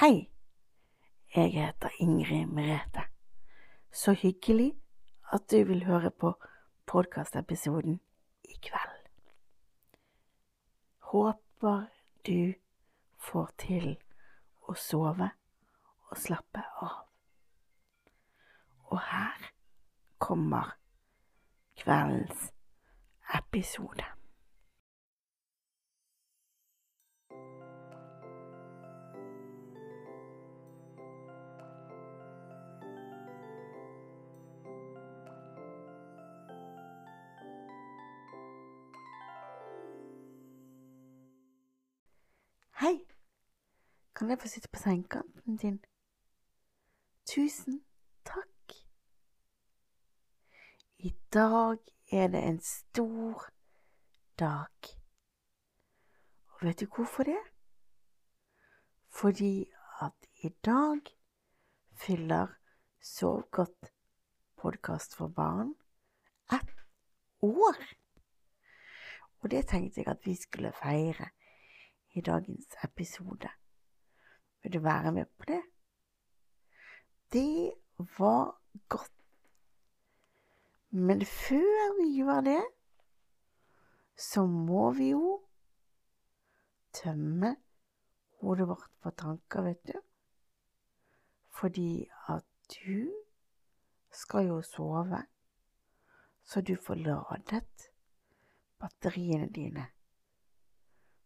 Hei, jeg heter Ingrid Merete. Så hyggelig at du vil høre på podkastepisoden i kveld. Håper du får til å sove og slappe av. Og her kommer kveldens episode. Kan jeg få sitte på sengekanten din? Tusen takk. I dag er det en stor dag. Og vet du hvorfor det? Fordi at i dag fyller Sov godt podkast for barn ett år. Og det tenkte jeg at vi skulle feire i dagens episode. Vil du være med på det? Det var godt. Men før vi gjør det, så må vi jo tømme hodet vårt for tanker, vet du. Fordi at du skal jo sove, så du får ladet batteriene dine.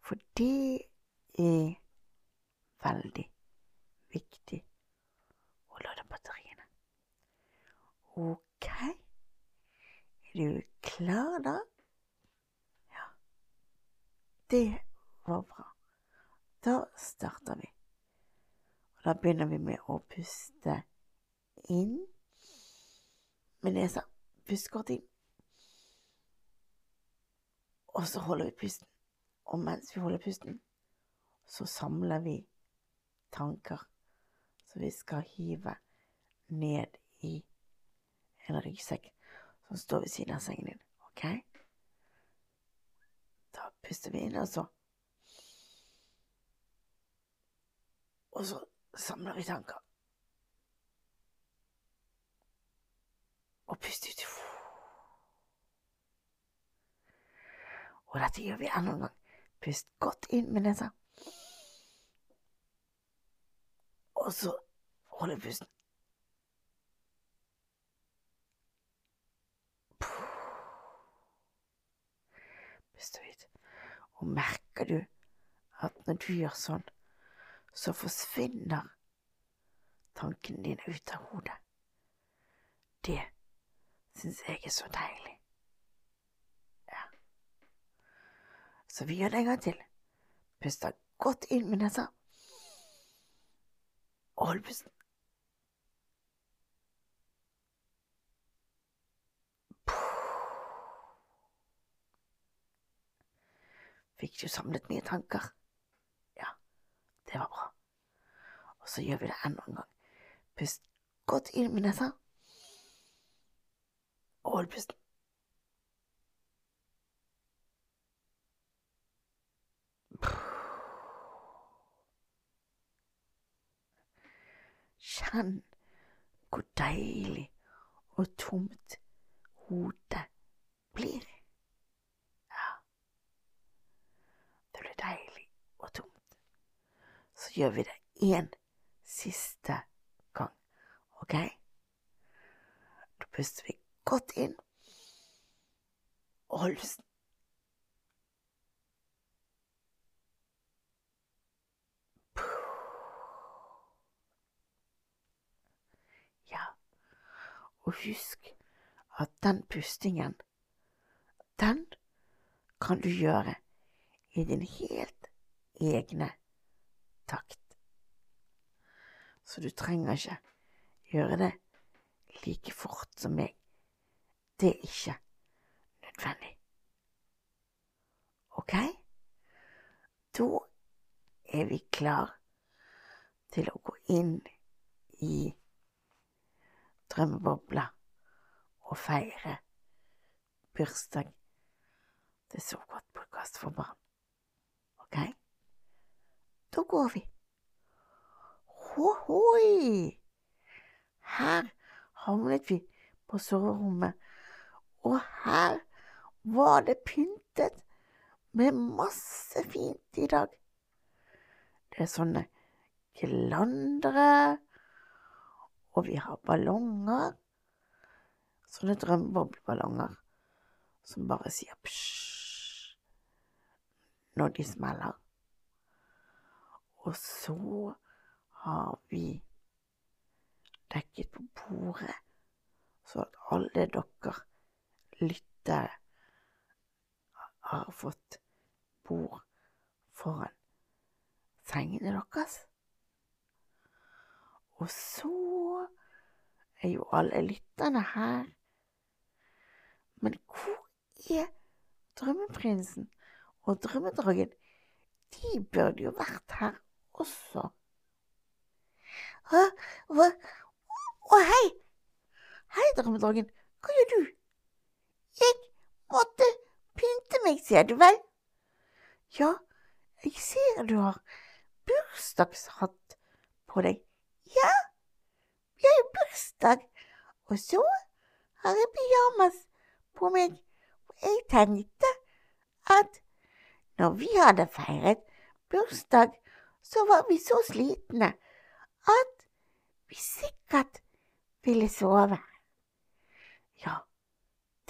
For det er veldig viktig å lade batteriene. Ok, er du klar da? Ja, det var bra. Da starter vi. Og da begynner vi med å puste inn med nesa. Pust godt inn. Og så holder vi pusten. Og mens vi holder pusten, så samler vi tanker som vi skal hive ned i en ryggsekk som står ved siden av sengen din. Ok? Da puster vi inn, og så Og så samler vi tanker. Og pust ut. Og dette gjør vi enda en gang. Pust godt inn med nesa. Og så holder pusten. Pust ut. Og merker du at når du gjør sånn, så forsvinner tankene dine ut av hodet. Det syns jeg er så deilig. Ja. Så vi gjør det en gang til. Puster godt inn med nesa. Og hold pusten. Fikk du samlet mye tanker? Ja, det var bra. Og så gjør vi det enda en gang. Pust godt inn med nesa. Og hold pusten. Kjenn hvor deilig og tomt hodet blir. Ja, det blir deilig og tomt. Så gjør vi det én siste gang, ok? Da puster vi godt inn og holder pusten. Ja, og husk at den pustingen, den kan du gjøre i din helt egne takt. Så du trenger ikke gjøre det like fort som meg. Det er ikke nødvendig. Ok? Da er vi klar til å gå inn i drømmebobla og feire bursdag til Så godt podkast for barn. Ok? Da går vi. Hohoi! Her havnet vi på soverommet, og her var det pyntet med masse fint i dag. Det er sånne glandere, og vi har ballonger. Sånne drømmebobleballonger som bare sier psj når de smeller. Og så har vi dekket på bordet, så at alle dere lyttere har fått bord foran sengene deres. Og så er jo alle lytterne her. Men hvor er drømmeprinsen og drømmedragen? De burde jo vært her også. Å, å, hei! Hei, drømmedragen. Hva gjør du? Jeg måtte pynte meg, ser du vel? Ja, jeg ser du har bursdagshatt på deg. Ja, vi har jo bursdag. Og så har jeg pyjamas på meg. Jeg tenkte at når vi hadde feiret bursdag, så var vi så slitne at vi sikkert ville sove. Ja,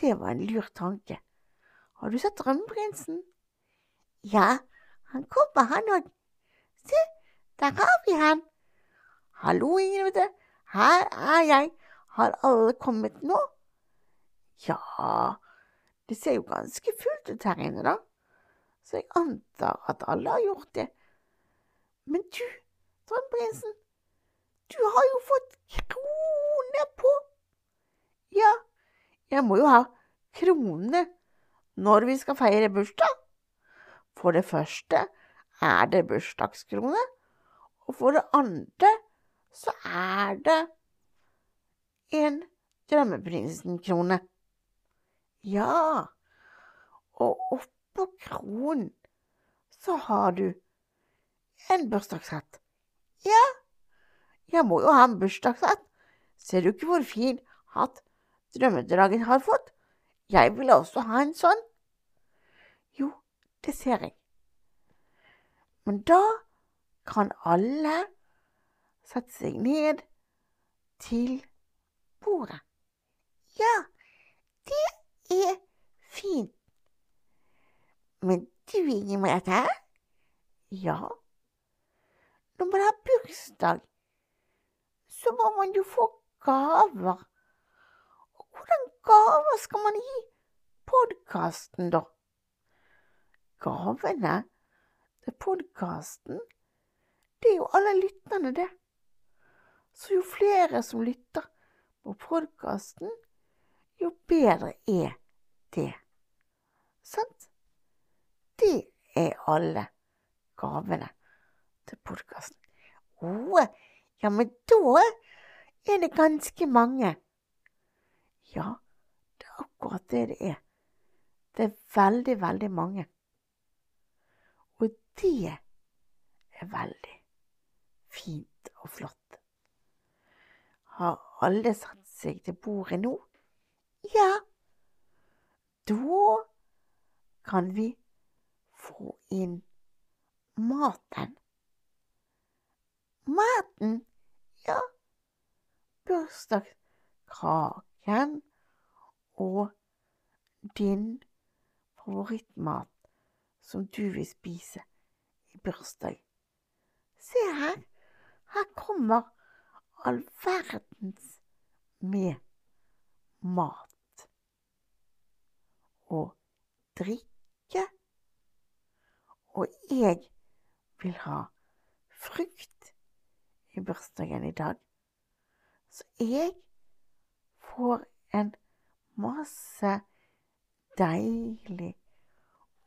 det var en lur tanke. Har du sett Drømmeprinsen? Ja, han kommer, han òg. Se, der har vi han. Hallo, Ingrid, her er jeg. Har alle kommet nå? Ja, det ser jo ganske fullt ut her inne, da. Så jeg antar at alle har gjort det. Men du, Drømmeprinsen, du har jo fått krone på. Ja, jeg må jo ha krone når vi skal feire bursdag. For det første er det bursdagskrone, og for det andre så er det en Drømmeprinsen-krone. Ja, og oppå kronen så har du en bursdagshatt. Ja, jeg må jo ha en bursdagshatt. Ser du ikke hvor fin hatt drømmedragen har fått? Jeg vil også ha en sånn. Jo, det ser jeg. Men da kan alle sette seg ned til bordet. Ja, det er fint. Men du, Inger Merete? Ja, når man har bursdag, så må man jo få gaver. Og hvordan gaver skal man gi podkasten, da? Gavene til podkasten, det er jo alle lytterne, det. Så jo flere som lytter på podkasten, jo bedre er det. Sant? Det er alle gavene til podkasten. Å, ja, men da er det ganske mange. Ja, det er akkurat det det er. Det er veldig, veldig mange. Og Det er veldig fint og flott. Har alle satt seg til bordet nå? Ja. Da kan vi få inn maten. Maten, ja. Bursdagskaken og din favorittmat som du vil spise i bursdag. Se her, her kommer all verdens med mat og drikke. Og jeg vil ha frukt i bursdagen i dag. Så jeg får en masse deilig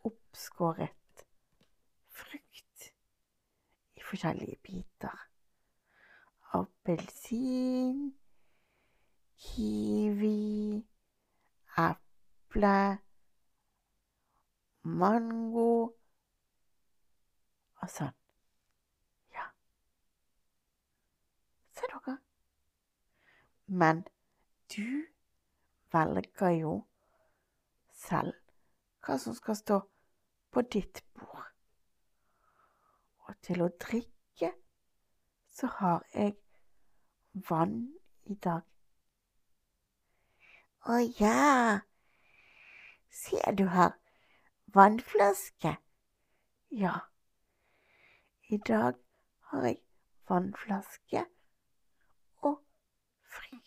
oppskåret frukt i forskjellige biter. Appelsin, kiwi, eple, mango og sånn. Ja. Men du velger jo selv hva som skal stå på ditt bord. Og til å drikke så har jeg vann i dag. Å ja, ser du har vannflaske. Ja, i dag har jeg vannflaske og fri.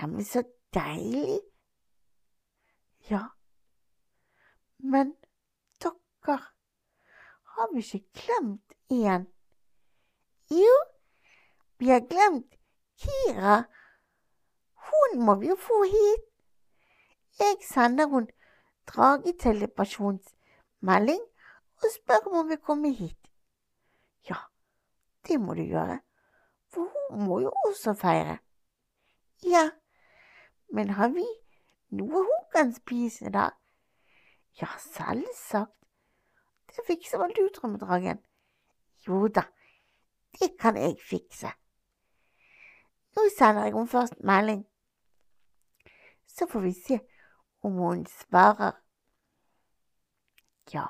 Ja, men så deilig. Ja, men dere har vi ikke glemt en? Jo, vi har glemt Kira. Hun må vi jo få hit. Jeg sender hun dragetelepasjonsmelding og spør om hun vil komme hit. Ja, det må du gjøre, for hun må jo også feire. Ja, men har vi noe hun kan spise, da? Ja, selvsagt. Det fikser vel du, Drømmedragen? Jo da, det kan jeg fikse. Nå sender jeg henne først melding, så får vi se om hun svarer. Ja,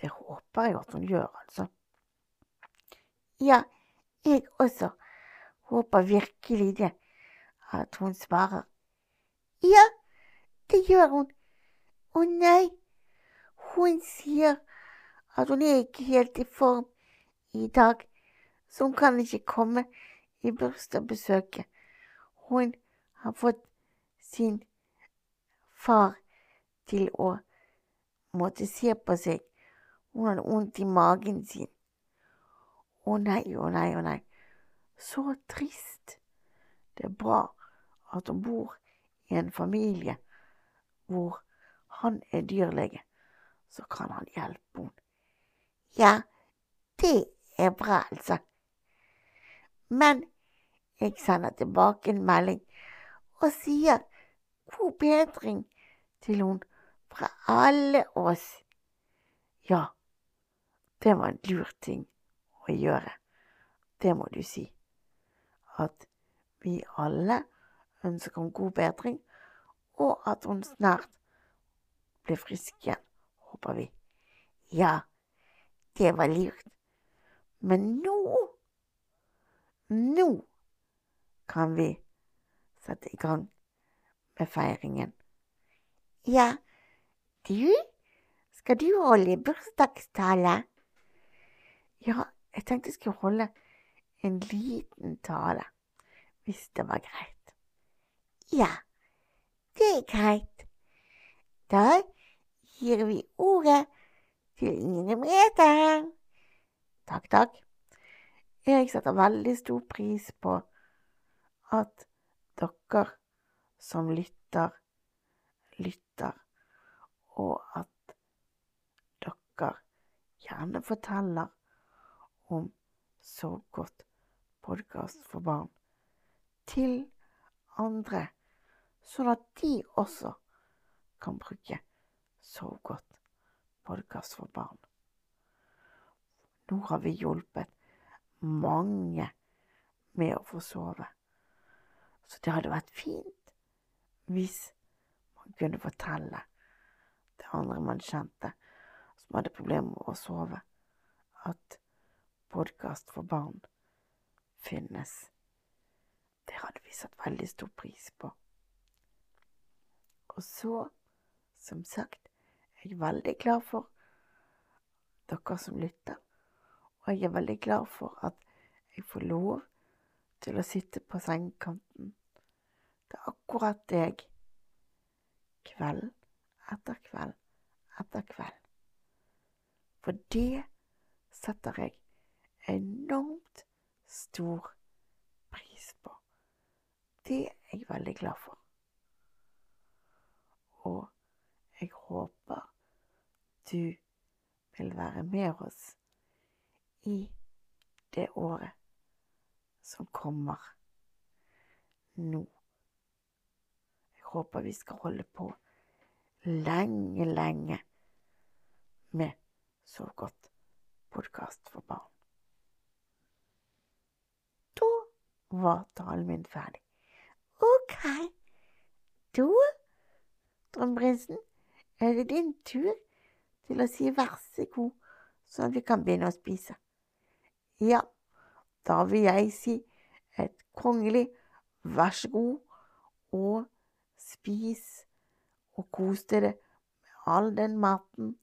det håper jeg at hun gjør, altså. Ja, jeg også håper virkelig det, at hun svarer. Ja, det gjør hun. Å nei, hun sier at hun er ikke helt i form i dag, så hun kan ikke komme i bursdagsbesøket. Hun har fått sin far til å måtte se på seg. Hun hadde vondt i magen sin. Å nei, å nei, å nei. Så trist. Det er bra at hun bor i en familie hvor han er dyrlege, så kan han hjelpe henne. Ja, det er bra, altså. Men jeg sender tilbake en melding og sier god bedring til hun fra alle oss. Ja, det var en lur ting å gjøre. Det må du si. At vi alle ønsker henne god bedring, og at hun snart blir frisk igjen, håper vi. Ja, det var lurt. Men nå Nå kan vi sette i gang med feiringen. Ja, du, skal du holde bursdagstale? Ja, jeg tenkte jeg skulle holde en liten tale, hvis det var greit. Ja, det er greit. Da gir vi ordet til Ine Merete. Takk, takk. Jeg setter veldig stor pris på at dere som lytter, lytter, og at dere gjerne forteller om så godt podkast for barn til andre, sånn at de også kan bruke så godt podkast for barn. Nå har vi hjulpet mange med å få sove. Så det hadde vært fint hvis man kunne fortelle til andre man kjente som hadde problemer med å sove, at podkast for barn finnes. Det hadde vi satt veldig stor pris på. Og så, som sagt, er jeg veldig glad for dere som lytter, og jeg er veldig glad for at jeg får lov til å sitte på sengekanten. Det er akkurat deg. Kveld etter kveld etter kveld. For det setter jeg enormt stor pris på. Det er jeg veldig glad for. Og jeg håper du vil være med oss i det året som kommer nå. Jeg håper vi skal holde på lenge, lenge med så godt podkast for barn. Da var talen min ferdig. OK. Da, drømmeprinsen, er det din tur til å si vær så god, sånn at vi kan begynne å spise. Ja, da vil jeg si et kongelig vær så god, og spis og kos dere med all den maten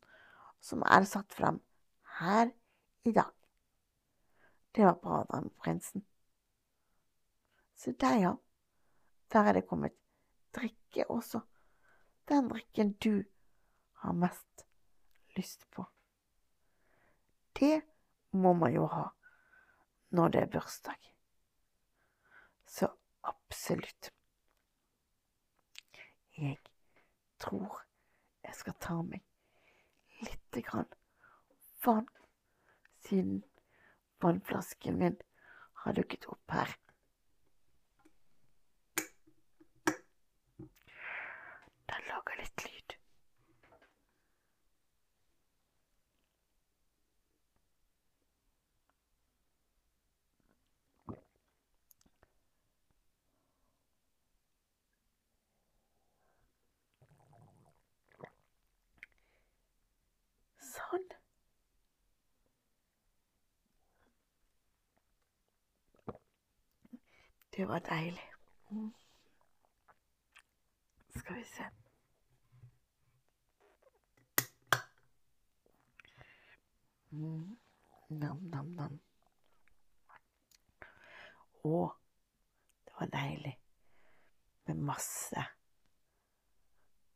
som er satt fram her i dag. Det var bra, Prinsen. Se der, ja. Der er det kommet drikke også. Den drikken du har mest lyst på. Det må man jo ha når det er bursdag. Så absolutt. Jeg tror jeg skal ta meg lite grann vann, siden vannflasken min har dukket opp her. Den lager litt lyd. Sånn. Det var deilig. Skal vi se. Mm. Nam, nam, nam. Å, det var deilig med masse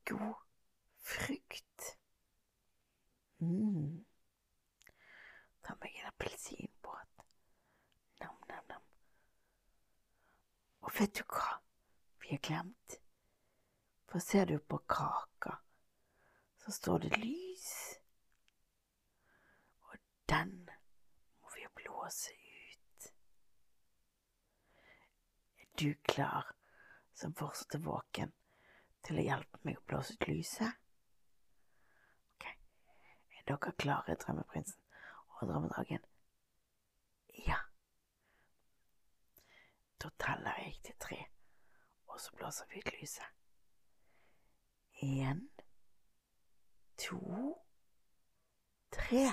god frukt. Mm. Ta meg en appelsinbåt. Nam, nam, nam. Vet du hva vi har glemt? For ser du på kaka, så står det lys. Og den må vi blåse ut. Er du klar, som fortsatt er våken, til å hjelpe meg å blåse ut lyset? Ok, er dere klare, drømmeprinsen og drømmedragen? Ja. Da teller jeg til tre, og så blåser vi ut lyset. En, to, tre.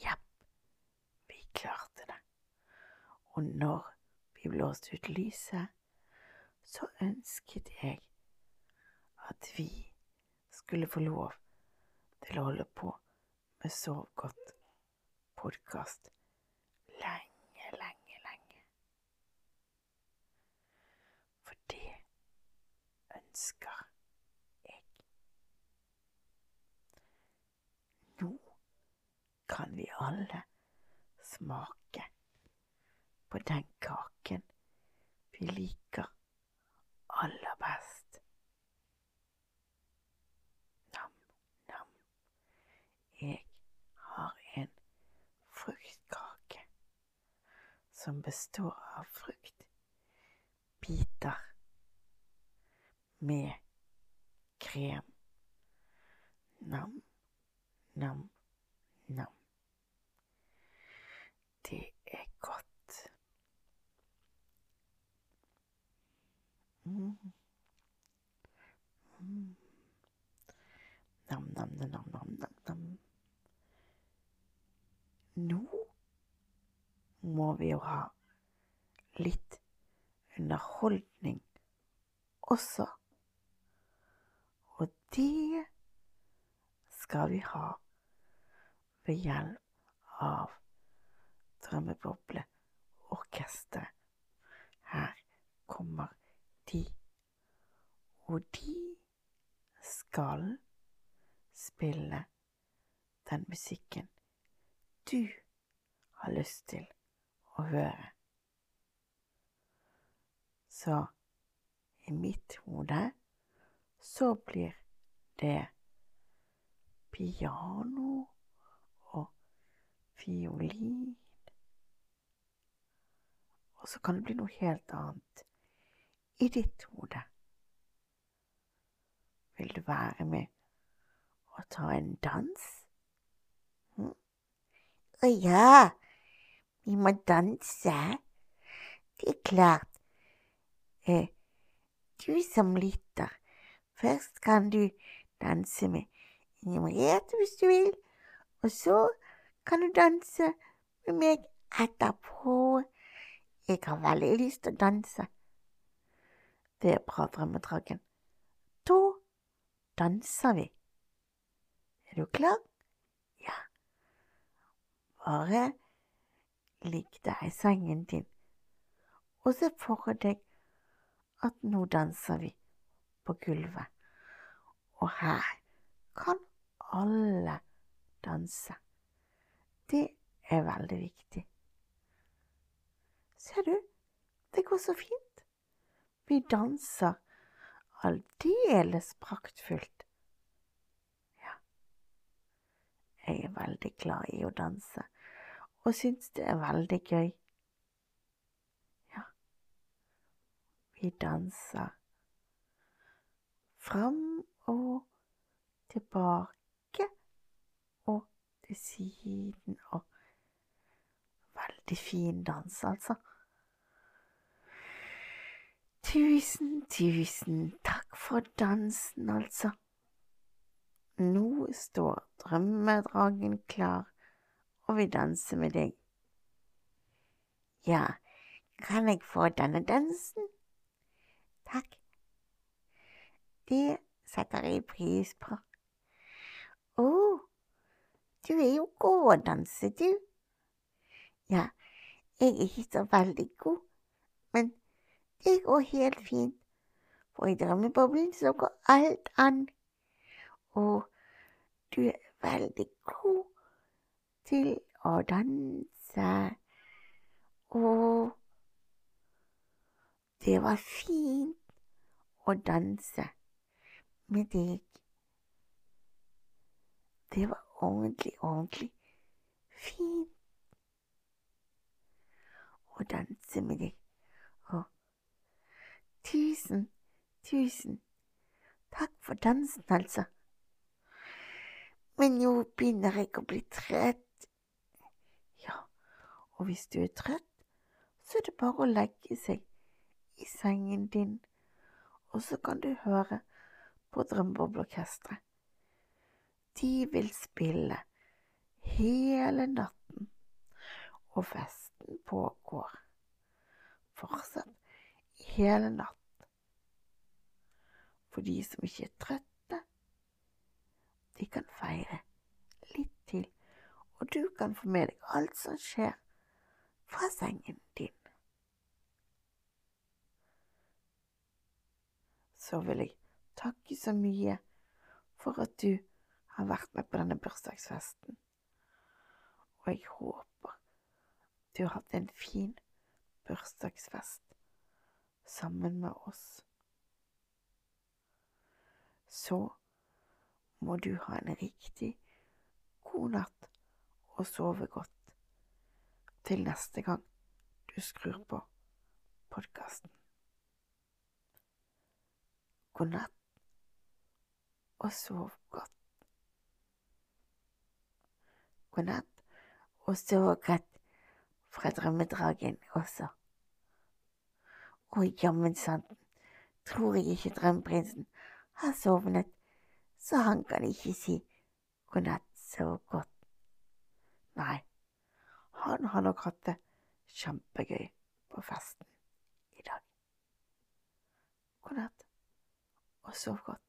Jepp, vi klarte det. Og når vi blåste ut lyset, så ønsket jeg at vi skulle få lov til å holde på med Sov godt podkast lenge, lenge, lenge. For det ønsker jeg. Nå kan vi alle smake på den kaken vi liker aller best. Nam, nam. Jeg har en fruktkake som består av frukt, biter med krem. Nam, nam, nam. Det er godt. Mm. Mm. Nam, nam, nam, nam, nam, nam. Nå må vi jo ha litt underholdning også. Og det skal vi ha ved hjelp av Drømmebobleorkesteret. Her kommer de, og de skal spille den musikken du har lyst til å høre. Så i mitt hode så blir det piano og fiolin. Og så kan det bli noe helt annet i ditt hode. Vil du være med og ta en dans? Hm? Ja, vi må danse. Det er klart. Eh, du som lytter, først kan du danse med Inger Merete hvis du vil, og så kan du danse med meg etterpå. Jeg har veldig lyst til å danse. Det er bra, Drømmedragen. Da danser vi. Er du klar? Ja. Bare ligg deg i sengen din, og se for deg at nå danser vi på gulvet, og her kan alle danse. Det er veldig viktig. Ser du, det går så fint. Vi danser aldeles praktfullt. Ja, jeg er veldig glad i å danse, og syns det er veldig gøy. Ja, vi danser fram og tilbake og til siden og Veldig fin dans, altså. Tusen, tusen takk for dansen, altså. Nå står drømmedragen klar og vil danse med deg. Ja, kan jeg få denne dansen? Takk. Det setter jeg pris på. Å, oh, du er jo god å danse, du. Ja, jeg er ikke så veldig god, men det går helt fint, for i drømmeboblen så går alt an. Og du er veldig god til å danse. Og det var fint å danse med deg. Det var ordentlig, ordentlig fint å danse med deg. Tusen, tusen takk for dansen, altså. Men nå begynner jeg å bli trøtt. Og hvis du er trøtt, så er det bare å legge seg i sengen din, og så kan du høre på Drømmebobleorkesteret. De vil spille hele natten, og festen pågår fortsatt hele natt for de som ikke er trøtte. De kan feire litt til, og du kan få med deg alt som skjer fra sengen din. Så vil jeg takke så mye for at du har vært med på denne bursdagsfesten, og jeg håper du har hatt en fin bursdagsfest sammen med oss. Så må du ha en riktig god natt og sove godt til neste gang du skrur på podkasten. God natt og sov godt. God natt og sov godt fra drømmedragen også. Og jammen sant, tror jeg ikke drømmeprinsen har sovnet, så han kan ikke si god natt sov godt. Nei, han har nok hatt det kjempegøy på festen i dag. God natt, og sov godt.